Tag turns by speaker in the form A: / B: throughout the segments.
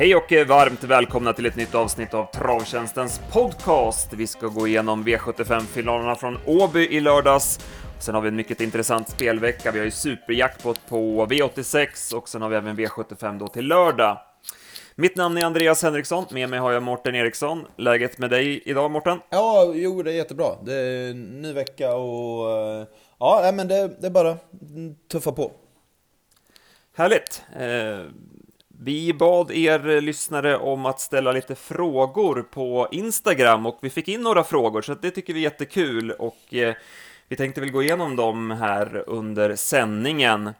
A: Hej och varmt välkomna till ett nytt avsnitt av Travtjänstens podcast. Vi ska gå igenom V75-finalerna från Åby i lördags. Sen har vi en mycket intressant spelvecka. Vi har ju superjackpot på V86 och sen har vi även V75 då till lördag. Mitt namn är Andreas Henriksson, med mig har jag Mårten Eriksson. Läget med dig idag Mårten?
B: Ja, jo det är jättebra. Det är ny vecka och eh, ja, men det, det är bara tuffa på.
A: Härligt! Vi bad er eh, lyssnare om att ställa lite frågor på Instagram och vi fick in några frågor, så det tycker vi är jättekul och eh, vi tänkte väl gå igenom dem här under sändningen.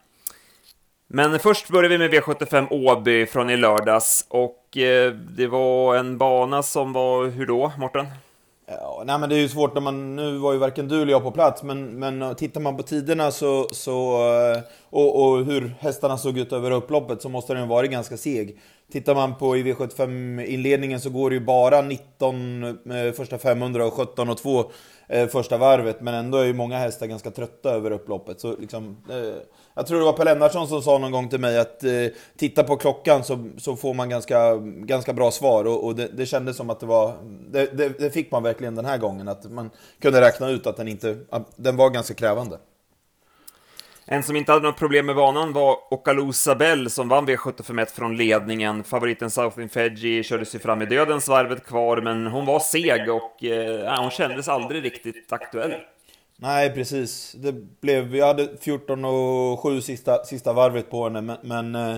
A: Men först börjar vi med V75 Åby från i lördags och eh, det var en bana som var, hur då, Morten?
B: Ja, nej men det är ju svårt när man, nu var ju varken du eller jag på plats, men, men eh, tittar man på tiderna så, så eh, och, och hur hästarna såg ut över upploppet så måste den varit ganska seg. Tittar man på i V75-inledningen så går det ju bara 19 eh, första 500 och 17 och 2 Eh, första varvet, men ändå är ju många hästar ganska trötta över upploppet. Så liksom, eh, jag tror det var Per Lennartsson som sa någon gång till mig att eh, titta på klockan så, så får man ganska, ganska bra svar och, och det, det kändes som att det var, det, det, det, fick man verkligen den här gången, att man kunde räkna ut att den inte, att den var ganska krävande.
A: En som inte hade något problem med banan var Okalu Sabell som vann V751 från ledningen. Favoriten South Fedji körde sig fram i dödens varvet kvar, men hon var seg och eh, hon kändes aldrig riktigt aktuell.
B: Nej, precis. Det blev, vi hade 14 och 7 sista, sista varvet på henne, men, men eh,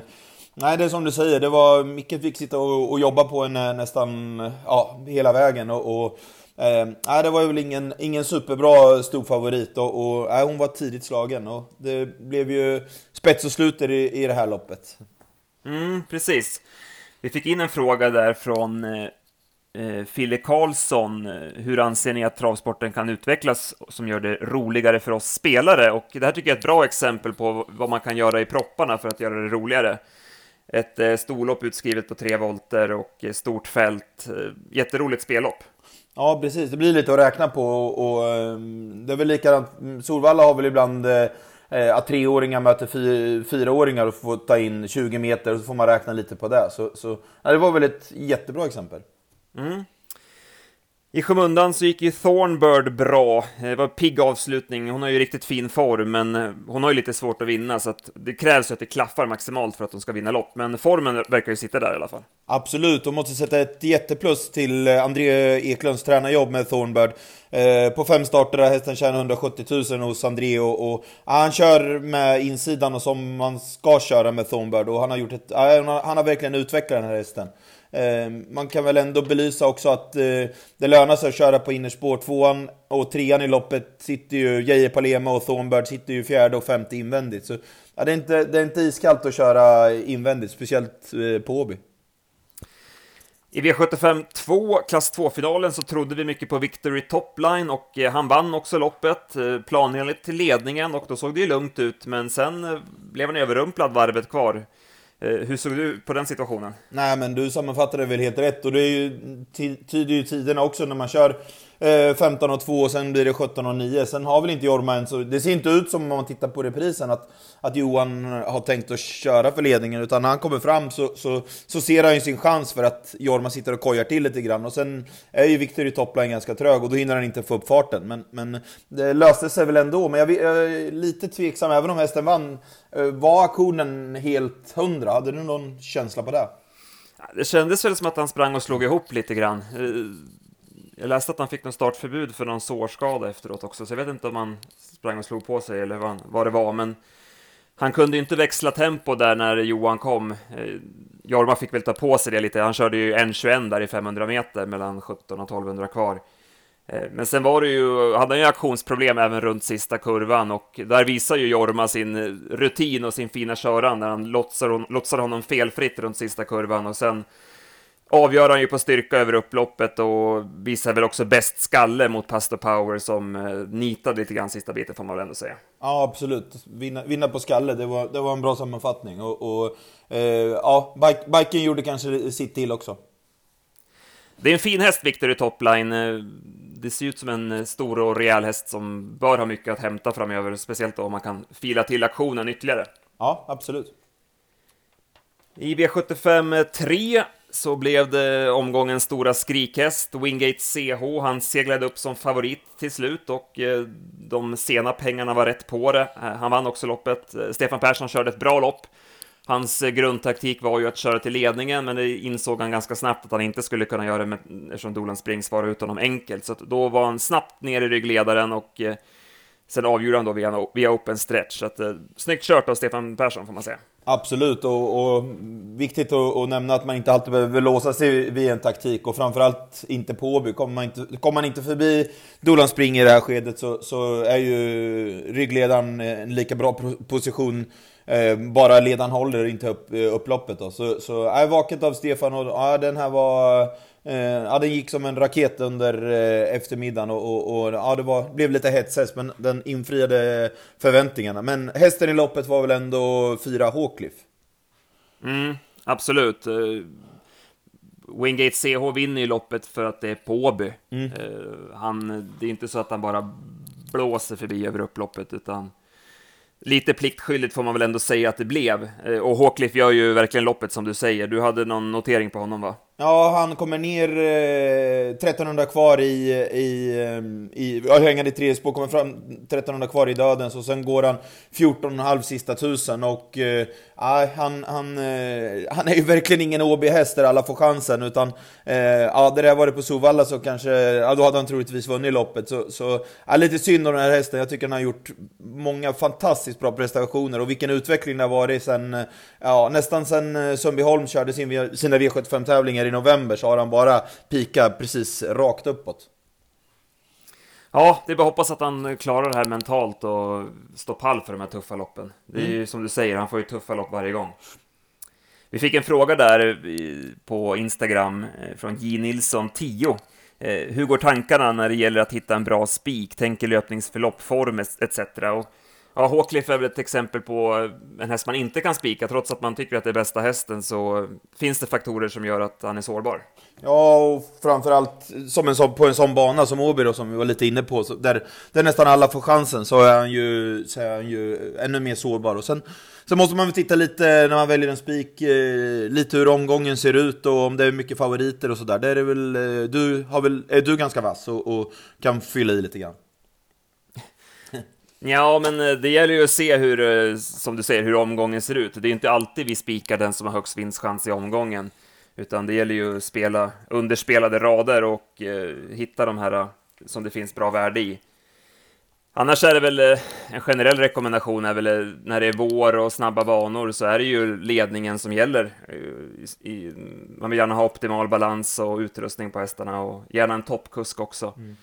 B: Nej, det är som du säger. Det var, Micke fick sitta och, och jobba på henne nästan ja, hela vägen. Och, och eh, det var väl ingen, ingen superbra storfavorit. och, och eh, hon var tidigt slagen. Och det blev ju spets och slut i, i det här loppet.
A: Mm, precis. Vi fick in en fråga där från eh, eh, Fille Karlsson. Hur anser ni att travsporten kan utvecklas som gör det roligare för oss spelare? Och det här tycker jag är ett bra exempel på vad man kan göra i propparna för att göra det roligare. Ett eh, storlopp utskrivet på tre volter och eh, stort fält. Eh, jätteroligt spellopp.
B: Ja, precis. Det blir lite att räkna på och, och ehm, det är väl likadant. Solvalla har väl ibland eh, eh, att treåringar möter fy, fyraåringar och får ta in 20 meter och så får man räkna lite på det. Så, så ja, det var väl ett jättebra exempel.
A: Mm. I skymundan så gick ju Thornbird bra. Eh, det var en pigg avslutning. Hon har ju riktigt fin form, men eh, hon har ju lite svårt att vinna, så att det krävs ju att det klaffar maximalt för att hon ska vinna lopp. Men formen verkar ju sitta där i alla fall.
B: Absolut, hon måste sätta ett jätteplus till eh, André Eklunds tränarjobb med Thornbird. Eh, på fem starter har hästen tjänat 170 000 hos André och, och ja, han kör med insidan och som man ska köra med Thornbird och han har gjort ett, ja, han har verkligen utvecklat den här hästen. Eh, man kan väl ändå belysa också att eh, det lönar sig att köra på innerspår. Tvåan och trean i loppet sitter ju Geijer Palema och Thornbird sitter ju fjärde och femte invändigt. Så ja, det, är inte, det är inte iskallt att köra invändigt, speciellt eh, på Åby.
A: I V75 2, klass 2-finalen, så trodde vi mycket på Victory Topline och han vann också loppet, planenligt till ledningen och då såg det ju lugnt ut, men sen blev han överrumplad varvet kvar. Eh, hur såg du på den situationen?
B: Nej men du sammanfattade väl helt rätt och det är ju, tyder ju tiderna också när man kör Eh, 15 och 2 och sen blir det 17 och 9. Sen har väl inte Jorma än så... Det ser inte ut som om man tittar på reprisen att, att Johan har tänkt att köra för ledningen. Utan när han kommer fram så, så, så ser han ju sin chans för att Jorma sitter och kojar till lite grann. Och sen är ju Viktor i toppline ganska trög och då hinner han inte få upp farten. Men, men det löste sig väl ändå. Men jag, jag är lite tveksam, även om hästen vann. Eh, var aktionen helt hundra? Hade du någon känsla på det?
A: Det kändes väl som att han sprang och slog ihop lite grann. Eh, jag läste att han fick någon startförbud för någon sårskada efteråt också, så jag vet inte om han sprang och slog på sig eller vad, vad det var, men han kunde ju inte växla tempo där när Johan kom. Eh, Jorma fick väl ta på sig det lite, han körde ju 1.21 där i 500 meter mellan 17 och 1200 kvar. Eh, men sen var det ju, hade han ju aktionsproblem även runt sista kurvan och där visar ju Jorma sin eh, rutin och sin fina köran när han lotsar, lotsar honom felfritt runt sista kurvan och sen avgör han ju på styrka över upploppet och visar väl också bäst skalle mot Pastor Power som eh, nitade lite grann sista biten får man väl ändå säga.
B: Ja, absolut. Vinna, vinna på skalle, det var, det var en bra sammanfattning. Och, och eh, ja, Biken gjorde kanske sitt till också.
A: Det är en fin häst, Victor, i topline. Det ser ut som en eh, stor och rejäl häst som bör ha mycket att hämta framöver, speciellt om man kan fila till aktionen ytterligare.
B: Ja, absolut.
A: I V75 3 så blev det omgångens stora skrikhäst, Wingate CH. Han seglade upp som favorit till slut och eh, de sena pengarna var rätt på det. Eh, han vann också loppet. Eh, Stefan Persson körde ett bra lopp. Hans grundtaktik var ju att köra till ledningen, men det insåg han ganska snabbt att han inte skulle kunna göra med, eftersom Dolan Springs var utan honom enkelt. Så då var han snabbt ner i ryggledaren och sen avgjorde han då via, via open stretch. Så att, eh, snyggt kört av Stefan Persson får man säga.
B: Absolut, och, och viktigt att, att, nämna att man inte alltid behöver låsa sig vid en taktik och framförallt inte på Åby. Kommer man inte, kommer man inte förbi Dolan Spring i det här skedet så, så är ju ryggledaren en lika bra position Eh, bara ledaren håller inte upp eh, upploppet då. Så, så är vaket av Stefan och ja, den här var Eh, ja, den gick som en raket under eh, eftermiddagen och, och, och, ja, det var, blev lite hetshäst, men den infriade förväntningarna. Men hästen i loppet var väl ändå fyra Hawcliff?
A: Mm, absolut. Uh, Wingate CH vinner ju loppet för att det är på Åby. Mm. Uh, han, det är inte så att han bara blåser förbi över upploppet, utan lite pliktskyldigt får man väl ändå säga att det blev. Uh, och Hawcliff gör ju verkligen loppet som du säger. Du hade någon notering på honom va?
B: Ja, han kommer ner eh, 1300 kvar i, i, ehm, i ja, hängande i tredje spår, kommer fram 1300 kvar i döden, så sen går han 14,5 sista tusen och eh, han, han, eh, han är ju verkligen ingen OB-häst där alla får chansen, utan eh, ja, det där var det på Sovalla så kanske, ja då hade han troligtvis vunnit loppet, så, så ja, lite synd om den här hästen, jag tycker han har gjort många fantastiskt bra prestationer och vilken utveckling det har varit sen, eh, ja nästan sen eh, Sundbyholm körde sin, sina V75-tävlingar i november så har han bara pikat precis rakt uppåt.
A: Ja, det är bara hoppas att han klarar det här mentalt och står pall för de här tuffa loppen. Det är mm. ju som du säger, han får ju tuffa lopp varje gång. Vi fick en fråga där på Instagram eh, från J. Nilsson 10. Eh, hur går tankarna när det gäller att hitta en bra spik? Tänker löpningsförlopp, form etc. Och Ja, Håkliff är väl ett exempel på en häst man inte kan spika, trots att man tycker att det är bästa hästen så finns det faktorer som gör att han är sårbar.
B: Ja, och framförallt som en sån, på en sån bana som Åby då, som vi var lite inne på, så där, där nästan alla får chansen, så är han ju, så är han ju ännu mer sårbar. Och sen, sen måste man väl titta lite, när man väljer en spik, eh, lite hur omgången ser ut och om det är mycket favoriter och sådär. Där är väl, eh, du har väl, är du ganska vass och, och kan fylla i lite grann.
A: Ja, men eh, det gäller ju att se hur, eh, som du säger, hur omgången ser ut. Det är inte alltid vi spikar den som har högst vinstchans i omgången, utan det gäller ju att spela underspelade rader och eh, hitta de här eh, som det finns bra värde i. Annars är det väl en generell rekommendation är väl när det är vår och snabba banor så är det ju ledningen som gäller. I, i, man vill gärna ha optimal balans och utrustning på hästarna och gärna en toppkusk också. Mm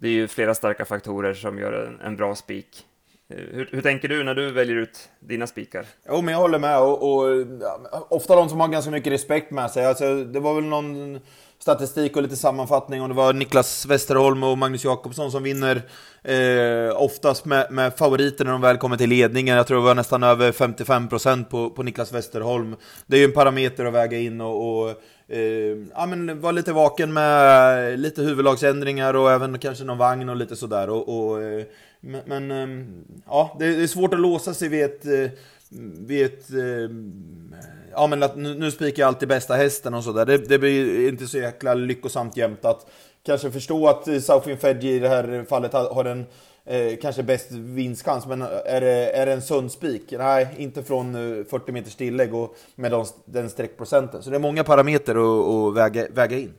A: det är ju flera starka faktorer som gör en, en bra spik. Eh, hur, hur, tänker du när du väljer ut dina spikar?
B: Jo, men jag håller med. Och, och ja, ofta de som har ganska mycket respekt med sig. Alltså, det var väl någon statistik och lite sammanfattning. Och det var Niklas Westerholm och Magnus Jakobsson som vinner eh, oftast med, med favoriter när de väl kommer till ledningen. Jag tror det var nästan över 55% på, på Niklas Westerholm. Det är ju en parameter att väga in och, och Ehm, ja, men var lite vaken med lite huvudlagsändringar och även kanske någon vagn och lite sådär. Och, och eh, men, ehm, ja, det är svårt att låsa sig vid ett, eh, vid ett ehm, ja men att nu, nu spikar jag alltid bästa hästen och sådär. Det, det blir inte så jäkla lyckosamt jämt att kanske förstå att eh, Southwind Fedji i det här fallet har en eh, kanske bäst vinstchans, men är det, är det en sund spik? Nej, inte från eh, 40 meters tillägg och med de, den streckprocenten. Så det är många parametrar att, att väga, väga in.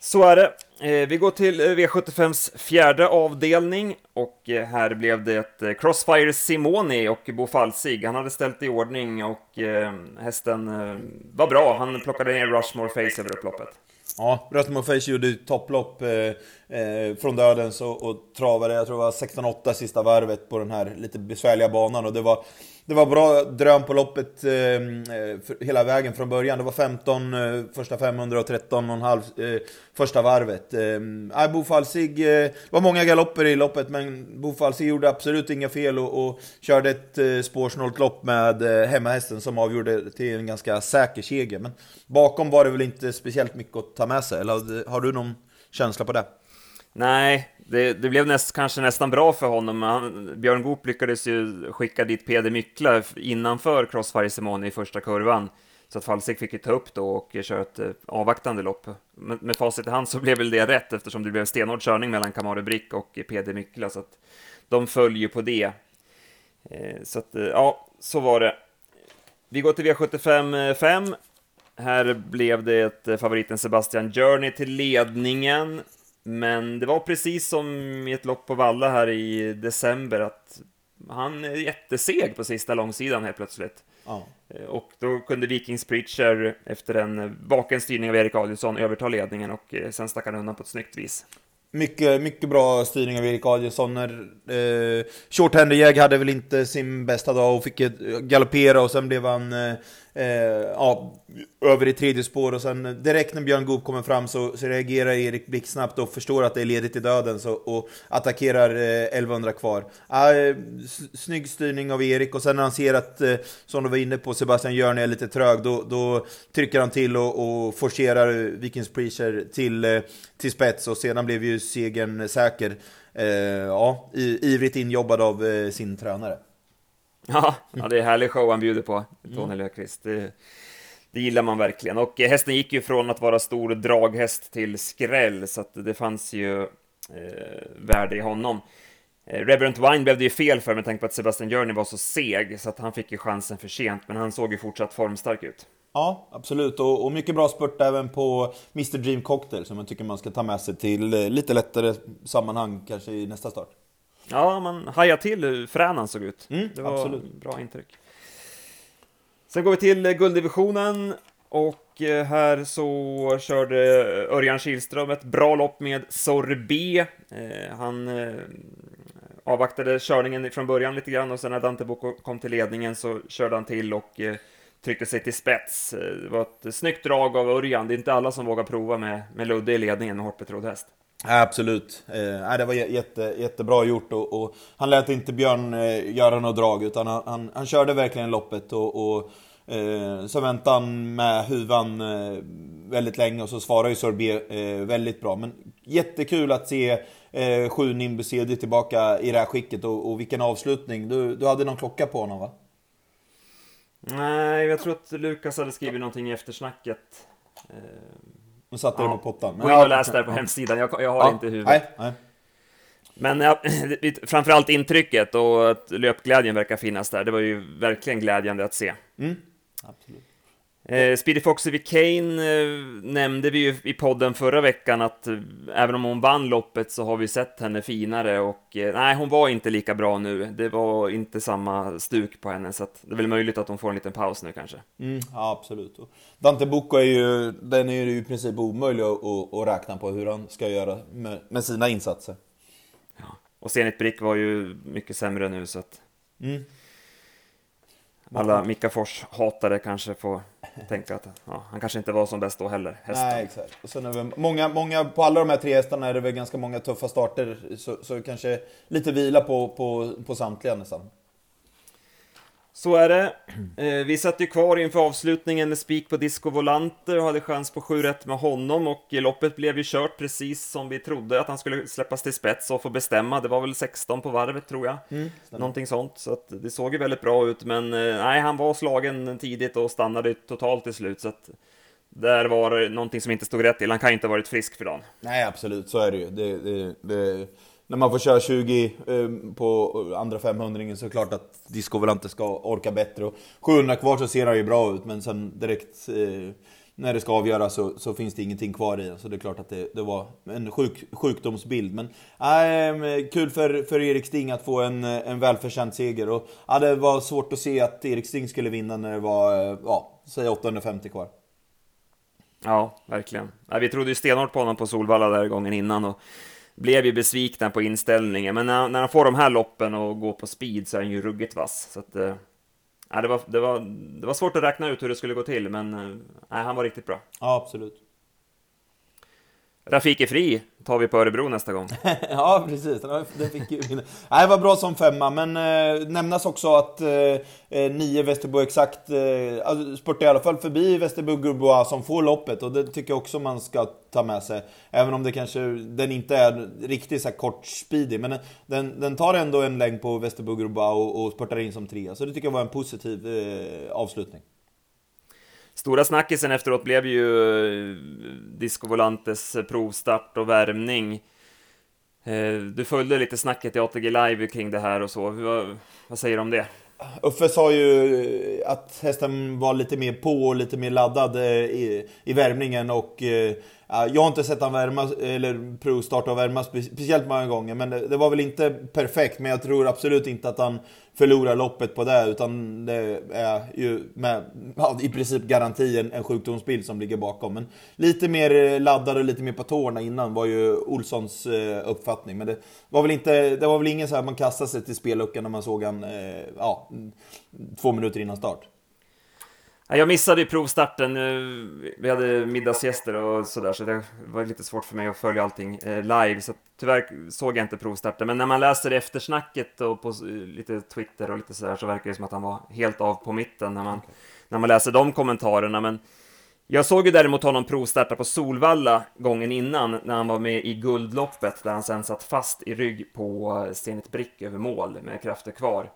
A: Så är det. Eh, vi går till eh, V75s fjärde avdelning och eh, här blev det Crossfire Simoni och Bo Falsig. Han hade ställt i ordning och hästen var bra. Han plockade ner Rushmore Face över upploppet.
B: Ja, Rötmo Face gjorde topplopp eh, eh, från dödens och, och travade, jag tror det var 16-8 sista varvet på den här lite besvärliga banan och det var det var bra dröm på loppet eh, eh hela vägen från början. Det var 15 eh, första 500 och 13,5 eh, första varvet. Eh, äh, Bo Falsig, eh, det var många galopper i loppet, men Bo Falsig gjorde absolut inga fel och, och körde ett eh, spårsnålt lopp med eh, hemmahästen som avgjorde till en ganska säker seger. Men bakom var det väl inte speciellt mycket att ta med sig, eller har du någon känsla på det?
A: Nej, det, det blev näst, kanske nästan bra för honom. Han, Björn Goop lyckades ju skicka dit Peder Mykla innanför Crossfire Simone i första kurvan. Så att Falsik fick ju ta upp då och köra ett eh, avvaktande lopp. Med, med facit i hand så blev väl det rätt eftersom det blev stenhård körning mellan Kamare Brick och Peder Mykla. Så att de följer på det. Eh, så att, eh, ja, så var det. Vi går till V75 5. Här blev det favoriten Sebastian Journey till ledningen. Men det var precis som i ett lopp på Valla här i december att han är jätteseg på sista långsidan helt plötsligt. Ja. Eh, och då kunde Vikings Preacher efter en vaken styrning av Erik Adielsson överta ledningen och eh, sen stack han undan på ett snyggt vis.
B: Mycket, mycket bra styrning av Erik Adielsson. Eh, Short Henry Jäg hade väl inte sin bästa dag och fick galoppera och sen blev han eh, eh, ja, över i tredje spår och sen direkt när Björn Goop kommer fram så, så reagerar Erik blixtsnabbt och förstår att det är ledigt i döden så, och attackerar eh, 1100 kvar. Eh, snygg styrning av Erik och sen när han ser att, eh, som du var inne på, Sebastian Jörn är lite trög, då, då trycker han till och, och forcerar Vikings Preacher till, eh, till spets och sedan blev ju segern säker. Eh, ja, ivrigt injobbad av eh, sin tränare.
A: Ja, ja, det är härlig show han bjuder på, Tony mm. Löfqvist. Det, det gillar man verkligen. Och eh, hästen gick ju från att vara stor draghäst till skräll, så att det fanns ju eh, värde i honom. Eh, Reverend Wine blev det ju fel för med tanke på att Sebastian Journey var så seg, så att han fick ju chansen för sent, men han såg ju fortsatt formstark ut.
B: Ja, absolut. Och, och, mycket bra spurt även på Mr Dream Cocktail som jag tycker man ska ta med sig till eh, lite lättare sammanhang kanske i nästa start.
A: Ja, man hajade till hur frän han såg ut. Mm, det var absolut. bra intryck. Sen går vi till eh, gulddivisionen och eh, här så körde Örjan Kihlström ett bra lopp med Sorbet. Eh, han avvaktade körningen från början lite grann och sen när Dante Bocco kom till ledningen så körde han till och tryckte sig till spets. Det var ett snyggt drag av Örjan. Det är inte alla som vågar prova med, med Ludde i ledningen med hårt betrodd häst.
B: Absolut. Eh, det var jätte, jättebra gjort och, och, han lät inte Björn eh, göra något drag utan han, han, han körde verkligen loppet och, och eh, så väntade han med huvan eh, väldigt länge och så svarade ju Sorbet eh, väldigt bra. Men jättekul att se eh, sju Nimbus tillbaka i det här skicket och, och vilken avslutning. Du, du hade någon klocka på honom va?
A: Nej, jag tror att Lukas hade skrivit någonting i eftersnacket. Eh,
B: nu satte ja. det på pottan.
A: Gå in och läs där på hemsidan, jag, jag har ja. inte huvudet. Nej, nej. Men ja, framförallt intrycket och att löpglädjen verkar finnas där, det var ju verkligen glädjande att se. Mm. Absolut. Eh, Speedy Foxy Kane eh, nämnde vi ju i podden förra veckan att eh, även om hon vann loppet så har vi sett henne finare och eh, nej, hon var inte lika bra nu. Det var inte samma stuk på henne så att det är väl möjligt att hon får en liten paus nu kanske.
B: Mm, ja, absolut. Och Dante Bocco är ju, den är ju i princip omöjlig att, att, att räkna på hur han ska göra med, med sina insatser.
A: Ja. Och Zenit Brick var ju mycket sämre nu så att... Mm alla Mika Fors-hatare kanske får tänka att ja, han kanske inte var som bäst då heller,
B: hästen. Nej, exakt. Och sen är det många, många, på alla de här tre hästarna är det väl ganska många tuffa starter, så, så kanske lite vila på, på, på samtliga nästan.
A: Så är det. Eh, vi satt ju kvar inför avslutningen med spik på Disco Volante och hade chans på 7 rätt med honom och loppet blev ju kört precis som vi trodde att han skulle släppas till spets och få bestämma. Det var väl 16 på varvet tror jag. Mm, Någonting sånt, så att det såg ju väldigt bra ut men eh, nej, han var slagen tidigt och stannade totalt till slut så att där var det någonting som inte stod rätt till. Han kan ju inte ha varit frisk för dagen.
B: Nej, absolut, så är det ju. Det, det, det när man får köra 20 eh, på andra 500 så är det klart att Disco inte ska orka bättre. Och 700 kvar så ser han ju bra ut, men sen direkt eh, när det ska avgöras så, så, finns det ingenting kvar i Så det är klart att det, det var en sjuk, sjukdomsbild. Men äh, kul för, för Erik Sting att få en, en välförtjänt seger. Och, äh, det var svårt att se att Erik Sting skulle vinna när det var, äh, ja, säg 850 kvar.
A: Ja, verkligen. Ja, vi trodde ju stenhårt på honom på Solvalla där gången innan. Och blev ju besvikna på inställningen, men när, när han får de här loppen och går på speed så är han ju ruggigt vass. Så att, äh, det, var, det, var, det var svårt att räkna ut hur det skulle gå till, men äh, han var riktigt bra.
B: Ja, absolut.
A: Rafiki Fri tar vi på Örebro nästa gång.
B: ja, precis. Den fick ju Nej, det var bra som femma, men eh, nämnas också att eh, eh nio Västerbo exakt eh, alltså, spurtar i alla fall förbi Västerbo Gurbois som får loppet och det tycker jag också man ska ta med sig. Även om det kanske, den inte är riktigt så här kort speedy, men eh, den, den tar ändå en längd på Västerbo Gurbois och, och spurtar in som trea. Så det tycker jag var en positiv eh, avslutning.
A: Stora snackisen efteråt blev ju eh, Disco Volantes eh, provstart och värmning. Eh, du följde lite snacket i ATG Live kring det här och så. Vad säger du om det?
B: Uffe sa ju att hästen var lite mer på och lite mer laddad i, i värmningen och jag har inte sett han värma, eller provstarta och värma speciellt många gånger, men det, det, var väl inte perfekt. Men jag tror absolut inte att han förlorar loppet på det, utan det är ju med ja, i princip garanti en, en sjukdomsbild som ligger bakom. Men lite mer laddad och lite mer på tårna innan var ju Olssons eh, uppfattning. Men det var väl inte, det var väl ingen så här man kastade sig till spelluckan när man såg han eh, ja, två minuter innan start.
A: Jag missade ju provstarten, eh, vi hade middagsgäster och sådär, så det var lite svårt för mig att följa allting eh, live, så tyvärr såg jag inte provstarten. Men när man läser eftersnacket och på lite Twitter och lite sådär, så verkar det som att han var helt av på mitten när man, när man läser de kommentarerna. Men jag såg ju däremot honom provstarta på Solvalla gången innan, när han var med i Guldloppet, där han sen satt fast i rygg på Zenit Brick över mål med krafter kvar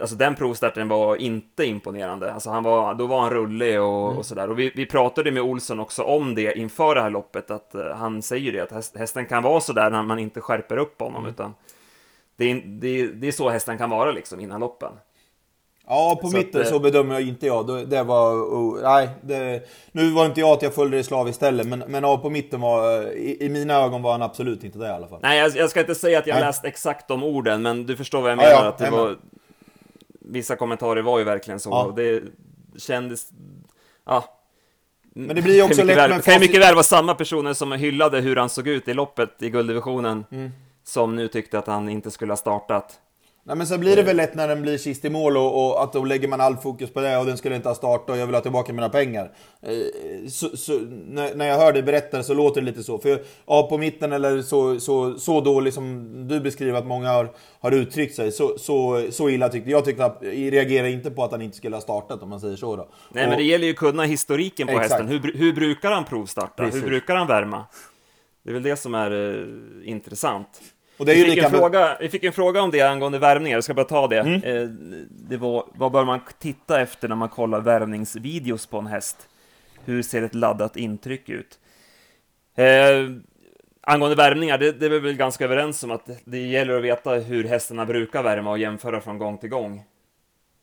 A: alltså den provstarten var inte imponerande. Alltså han var, då var han rullig och, mm. och sådär. Och vi, vi pratade med Olsson också om det inför det här loppet, att uh, han säger det, att hästen kan vara sådär när man inte skärper upp honom, mm. utan det är, det, det är så hästen kan vara liksom innan loppen.
B: Ja, på så mitten att, så bedömer jag inte jag. Det var... Oh, nej, det, nu var inte jag att jag följde det slaviskt heller, men, men ja, på mitten var... I, I, mina ögon var han absolut inte det i alla fall.
A: Nej, jag, jag ska inte säga att jag nej. läst exakt de orden, men du förstår vad jag menar. Ja, ja, att det var, vissa kommentarer var ju verkligen så. Ja. Det kändes... Ja.
B: Men det blir ju också lätt
A: väl, med kan ju mycket väl vara samma personer som hyllade hur han såg ut i loppet i gulddivisionen. Mm. Som nu tyckte att han inte skulle ha startat.
B: Nej men så blir det väl lätt när den blir sist i mål och, och, att då lägger man all fokus på det och den skulle inte ha startat och jag vill ha tillbaka mina pengar. Eh, så, så, när, jag hör dig berätta så låter det lite så. För ja, på mitten eller så, så, så dålig som du beskriver att många har, har uttryckt sig, så, så, så illa tyckte jag. tyckte att, jag reagerar inte på att han inte skulle ha startat om man säger så då.
A: Nej och, men det gäller ju att kunna historiken på exakt. hästen. Hur, hur brukar han provstarta? Precis. Hur brukar han värma? Det är väl det som är eh, intressant. Och det är vi, fick en fråga, vi fick en fråga om det angående värvningar, jag ska bara ta det. Mm. Eh, det var, vad bör man titta efter när man kollar värvningsvideos på en häst? Hur ser ett laddat intryck ut? Eh, angående värvningar, det, det är vi väl ganska överens om att det gäller att veta hur hästarna brukar värma och jämföra från gång till gång.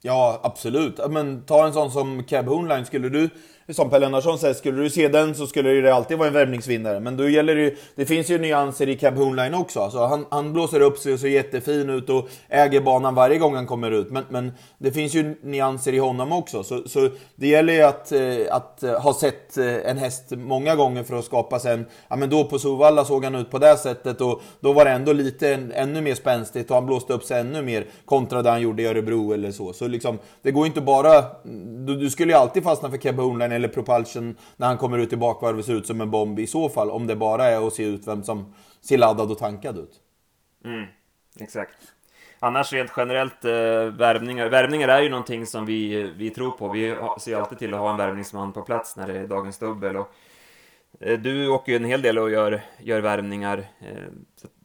B: Ja, absolut. Men ta en sån som Cab Hoonline, skulle du som Per Lennartsson säger, skulle du se den så skulle det alltid vara en värvningsvinnare. Men då gäller det ju, det finns ju nyanser i Cab Hoonline också. Alltså han, han blåser upp sig och ser jättefin ut och äger banan varje gång han kommer ut. Men, men det finns ju nyanser i honom också. Så, så det gäller ju att, eh, att eh, ha sett eh, en häst många gånger för att skapa sen, ja men då på Sovalla såg han ut på det sättet och då var det ändå lite ännu mer spänstigt och han blåste upp sig ännu mer kontra det han gjorde i Örebro eller så. Så liksom, det går inte bara, du, du skulle ju alltid fastna för Cab Hoonline eller propulsion när han kommer ut i bakvarv ser ut som en bomb i så fall. Om det bara är att se ut vem som ser laddad och tankad ut.
A: Mm, exakt. Annars rent generellt, eh, värvningar. Värvningar är ju någonting som vi, vi tror på. Vi ser alltid till att ha en värvningsman på plats när det är dagens dubbel. Och, eh, du åker ju en hel del och gör, gör värvningar. Eh,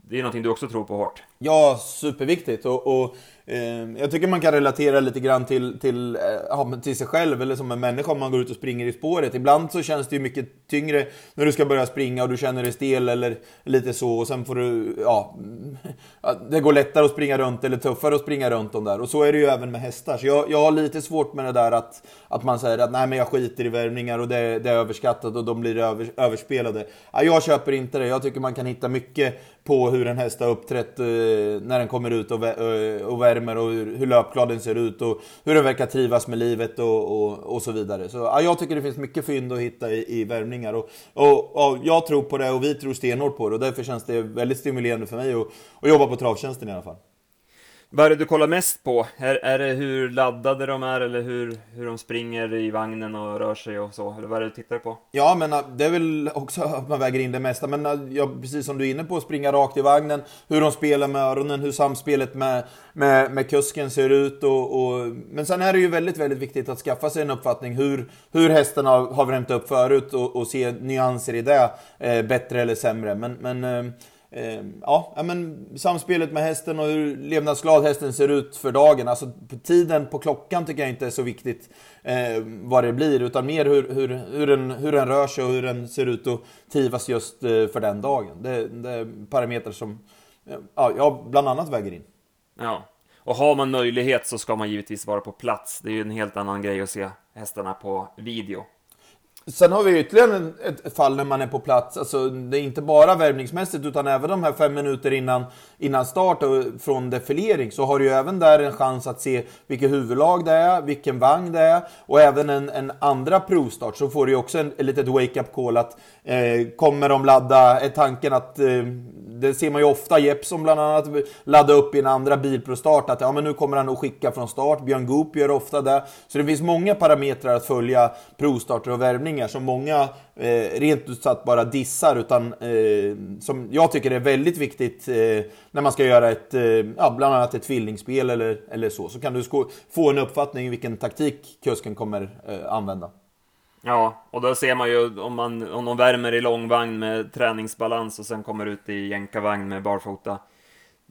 A: det är någonting du också tror på hårt.
B: Ja, superviktigt. Och, och eh, jag tycker man kan relatera lite grann till, till, eh, ja, till sig själv eller som en människa om man går ut och springer i spåret. Ibland så känns det ju mycket tyngre när du ska börja springa och du känner dig stel eller lite så och sen får du, ja, det går lättare att springa runt eller tuffare att springa runt de där. Och så är det ju även med hästar. Så jag, jag har lite svårt med det där att, att man säger att nej men jag skiter i värvningar och det, det är överskattat och de blir över, överspelade. Ja, jag köper inte det. Jag tycker man kan hitta mycket på hur en häst har uppträtt eh, Eh, när den kommer ut och, vä eh, och värmer och hur, hur löpglad den ser ut och hur den verkar trivas med livet och, och, och så vidare. Så ja, jag tycker det finns mycket fynd att hitta i, i värmningar och, och, och, jag tror på det och vi tror stenhårt på det och därför känns det väldigt stimulerande för mig att, att jobba på travtjänsten i alla fall.
A: Vad är det du kollar mest på? Är, är det hur laddade de är eller hur, hur de springer i vagnen och rör sig och så? Eller vad är det du tittar på?
B: Ja, men äh, det är väl också att man väger in det mesta. Men äh, ja, precis som du är inne på, springa rakt i vagnen, hur de spelar med öronen, hur samspelet med, med, med kusken ser ut. Och, och, men sen är det ju väldigt, väldigt viktigt att skaffa sig en uppfattning hur, hur hästen har, har vrämt upp förut och, och se nyanser i det, eh, bättre eller sämre. Men, men Eh, Ehm, ja, men samspelet med hästen och hur levnadsglad hästen ser ut för dagen. Alltså tiden på klockan tycker jag inte är så viktigt eh, vad det blir, utan mer hur, hur, hur, den, hur den rör sig och hur den ser ut och trivas just eh, för den dagen. Det, det är parametrar som ja, jag bland annat väger in.
A: Ja, och har man möjlighet så ska man givetvis vara på plats. Det är ju en helt annan grej att se hästarna på video.
B: Sen har vi ytterligare ett fall när man är på plats. Alltså, det är inte bara värvningsmässigt utan även de här fem minuter innan, innan start och från defilering så har du ju även där en chans att se vilket huvudlag det är, vilken vagn det är och även en, en andra provstart så får du ju också en, en litet wake-up call att eh, kommer de ladda, är tanken att eh, det ser man ju ofta, Jeppson bland annat, ladda upp i en andra bilprovstart. att ja men nu kommer han att skicka från start. Björn Goop gör ofta det. Så det finns många parametrar att följa provstarter och värvning värvningar som många eh, rent ut sagt bara dissar utan eh, som jag tycker är väldigt viktigt eh, när man ska göra ett, eh, ja, bland annat ett tvillingspel eller, eller så. Så kan du få en uppfattning vilken taktik kusken kommer eh, använda.
A: Ja, och då ser man ju om, man, om de värmer i långvagn med träningsbalans och sen kommer ut i jänkarvagn med barfota.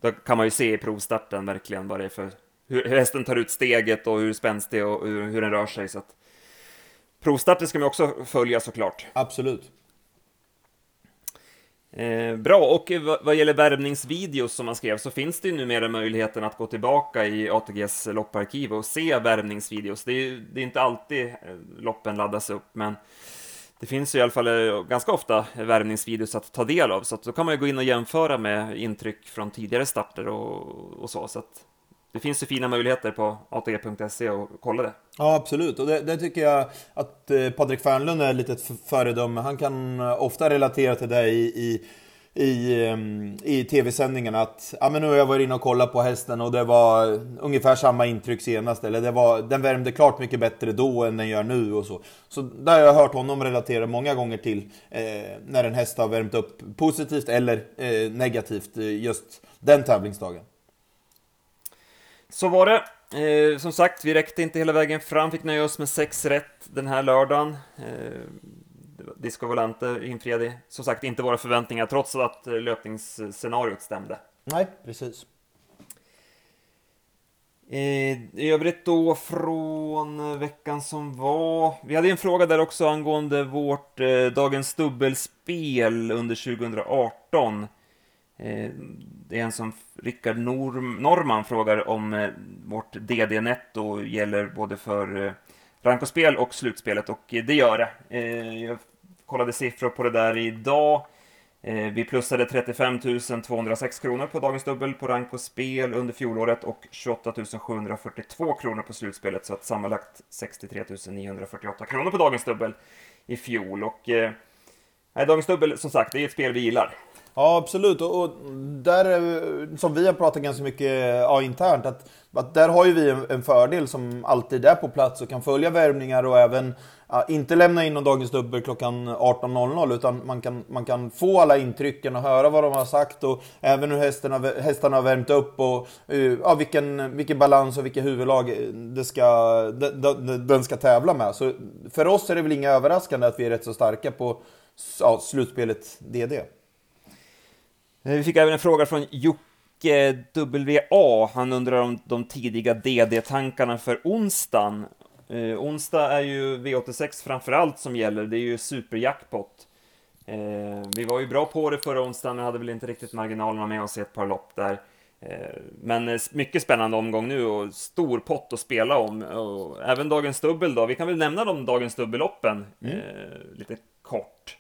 A: Då kan man ju se i provstarten verkligen vad det är för hur hästen tar ut steget och hur spänstig och hur, hur den rör sig. Så att, provstarten ska man också följa såklart.
B: Absolut.
A: Eh, bra, och vad gäller värvningsvideos som man skrev så finns det ju numera möjligheten att gå tillbaka i ATGs lopparkiv och se värvningsvideos. Det är ju det är inte alltid eh, loppen laddas upp, men det finns ju i alla fall eh, ganska ofta värvningsvideos att ta del av, så då kan man ju gå in och jämföra med intryck från tidigare starter och, och så. så att det finns ju fina möjligheter på ATG.se och kolla det.
B: Ja, absolut. Och det, det tycker jag att eh, Patrik Fernlund är lite ett föredöme. Han kan eh, ofta relatera till det i, i i, ehm, i tv-sändningarna att ja, men nu har jag varit inne och kollat på hästen och det var eh, ungefär samma intryck senast. Eller det var, den värmde klart mycket bättre då än den gör nu och så. Så där har jag hört honom relatera många gånger till eh, när en häst har värmt upp positivt eller eh, negativt just den tävlingsdagen.
A: Så var det. Eh, som sagt, vi räckte inte hela vägen fram, fick nöja oss med sex rätt den här lördagen. Eh, Disco Volante infriade som sagt inte våra förväntningar trots att eh, löpningsscenariot stämde.
B: Nej, precis.
A: Eh, I övrigt då från veckan som var. Vi hade en fråga där också angående vårt eh, Dagens Dubbelspel under 2018. Eh, det är en som Rickard Norm, Norman frågar om eh, vårt DD-netto gäller både för eh, rankospel och slutspelet och det gör det. Eh, jag kollade siffror på det där idag. Vi plussade 35 206 kronor på dagens dubbel på rank och spel under fjolåret och 28 742 kronor på slutspelet så att sammanlagt 63 948 kronor på dagens dubbel i fjol. Och, eh, dagens dubbel som sagt, det är ett spel vi gillar.
B: Ja, absolut. Och, och där, eh, som vi har pratat ganska mycket eh, ja, internt, att, att där har ju vi en, en, fördel som alltid är på plats och kan följa värvningar och även ja, inte lämna in någon Dagens Dubbel klockan 18.00 utan man kan, man kan få alla intrycken och höra vad de har sagt och även hur hästarna, hästarna har värmt upp och eh, ja, vilken, vilken balans och vilka huvudlag det ska, den, den ska tävla med. Så för oss är det väl inga överraskande att vi är rätt så starka på ja, slutspelet DD.
A: Eh, vi fick även en fråga från Jocke WA. Han undrar om de tidiga DD-tankarna för onsdagen. Eh, onsdag är ju V86 framförallt som gäller, det är ju superjackpot. Eh, vi var ju bra på det förra onsdagen, men hade väl inte riktigt marginalerna med oss i ett par lopp där. Eh, men mycket spännande omgång nu och stor pott att spela om. Och även dagens dubbel då, vi kan väl nämna de dagens dubbelloppen mm. eh, lite kort.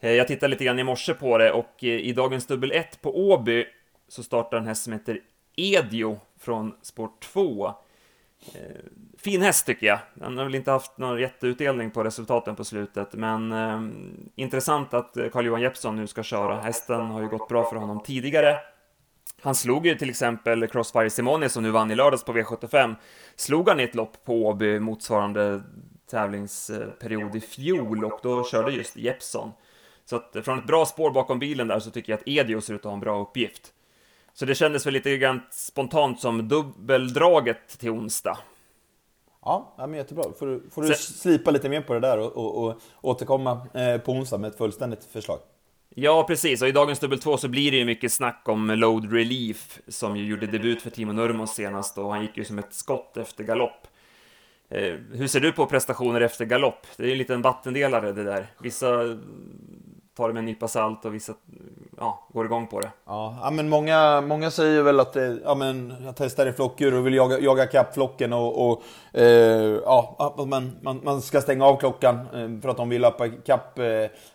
A: Eh, jag tittade lite grann i morse på det och eh, i dagens dubbel 1 på Åby så startar en häst som heter Edio från spår 2. Eh, fin häst tycker jag. Den har väl inte haft någon jätteutdelning på resultaten på slutet, men eh, intressant att Carl-Johan Jeppsson nu ska köra. Hästen har ju gått bra för honom tidigare. Han slog ju till exempel Crossfire Simone som nu vann i lördags på V75, slog han i ett lopp på Åby motsvarande tävlingsperiod i fjol och då körde just Jeppsson. Så att från ett bra spår bakom bilen där så tycker jag att Edio ser ut att ha en bra uppgift. Så det kändes väl lite grann spontant som dubbeldraget till onsdag.
B: Ja, men jättebra. Får du, får du Sen... slipa lite mer på det där och, och, och återkomma eh, på onsdag med ett fullständigt förslag.
A: Ja, precis. Och i dagens dubbel 2 så blir det ju mycket snack om Load Relief, som ju gjorde debut för Timo Nurmos senast och han gick ju som ett skott efter galopp. Eh, hur ser du på prestationer efter galopp? Det är ju en liten vattendelare det där. Vissa tar det med en nypa salt och vissa ja, går igång på det.
B: Ja, men många, många säger väl att det, ja, men, jag testar i flockdjur och vill jaga, jaga kapp flocken och, och eh, ja, man, man, man ska stänga av klockan eh, för att de vill lappa kapp eh,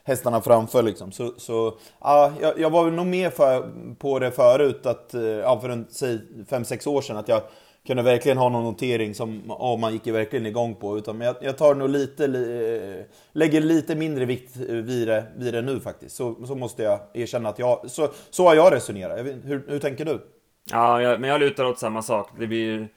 B: hästarna framför liksom. Så, så ja, jag, jag var väl nog med för, på det förut, att, eh, ja, för en, säg 5-6 år sedan, att jag kunde verkligen ha någon notering som oh, man gick verkligen igång på. Utan jag, jag tar nog lite, li, lägger lite mindre vikt vid det, vid det nu faktiskt. Så, så måste jag erkänna att jag, så, så har jag resonerat. Hur, hur tänker du?
A: Ja, jag, men jag lutar åt samma sak. Det blir,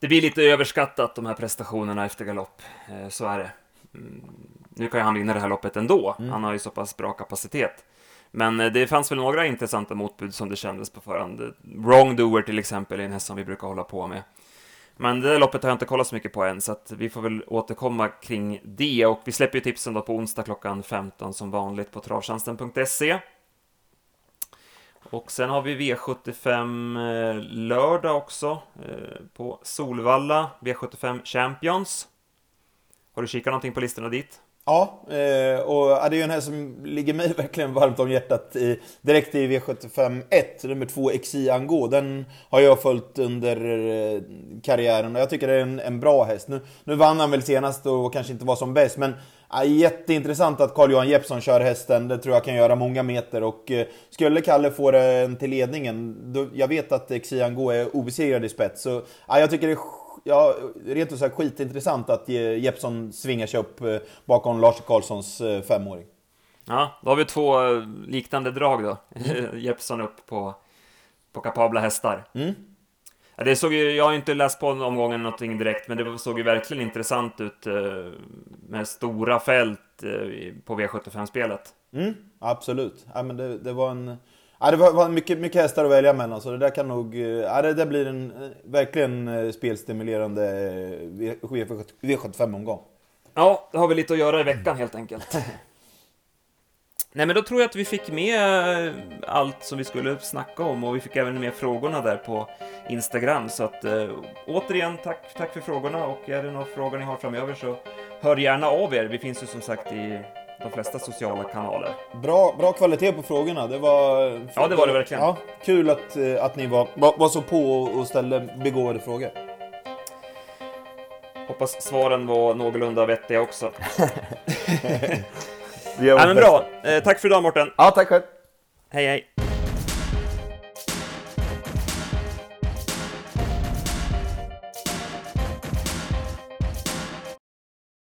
A: det blir lite överskattat de här prestationerna efter galopp. Eh, så är det. Mm, nu kan ju han vinna det här loppet ändå. Mm. Han har ju så pass bra kapacitet. Men eh, det fanns väl några intressanta motbud som det kändes på förhand. Wrongdoer till exempel är en häst som vi brukar hålla på med. Men det loppet har jag inte kollat så mycket på än, så att vi får väl återkomma kring det. Och vi släpper ju tipsen då på onsdag klockan 15 som vanligt på travtjänsten.se. Och sen har vi V75 eh, lördag också eh, på Solvalla, V75 Champions. Har du kikat någonting på listorna dit?
B: Ja, eh, och det är ju en häst som ligger mig verkligen varmt om hjärtat i, direkt i V75 1, nummer 2 XI Angå. Den har jag följt under eh, karriären och jag tycker det är en, en bra häst. Nu, nu vann han väl senast och kanske inte var som bäst, men ja, jätteintressant att Carl-Johan Jeppsson kör hästen. Det tror jag kan göra många meter och eh, skulle Kalle få den till ledningen, då, jag vet att XI Angå är obesegrad i spets, så ja, jag tycker det är ja, rent ut sagt skitintressant att Jeppsson svingar sig upp eh, bakom Lars Karlssons eh, femåring.
A: Ja, då har vi två eh, liknande drag då. Mm. Jeppsson upp på, på kapabla hästar. Mm. Det såg ju, jag har inte läst på omgången någonting direkt, men det såg ju verkligen intressant ut med stora fält på V75-spelet.
B: Mm, absolut. Ja, men det, det var en Ja, det var mycket, mycket hästar att välja mellan, så det där kan nog... Ja, det där blir en verkligen eh, spelstimulerande V75-omgång.
A: Ja, det har vi lite att göra i veckan helt enkelt. Nej, men då tror jag att vi fick med eh, allt som vi skulle snacka om och vi fick även med frågorna där på Instagram. Så att äh, återigen, tack, tack för frågorna och är det några frågor ni har framöver så hör gärna av er. Vi finns ju som sagt i de flesta sociala kanaler.
B: Bra, bra kvalitet på frågorna. Det var...
A: Ja, det var det verkligen.
B: Ja, kul att, eh, att ni var, var, så på och ställde begåvade frågor.
A: Hoppas svaren var någorlunda vettiga också. ja, men bra. Eh, tack för idag, Mårten.
B: Ja, tack själv.
A: Hej, hej.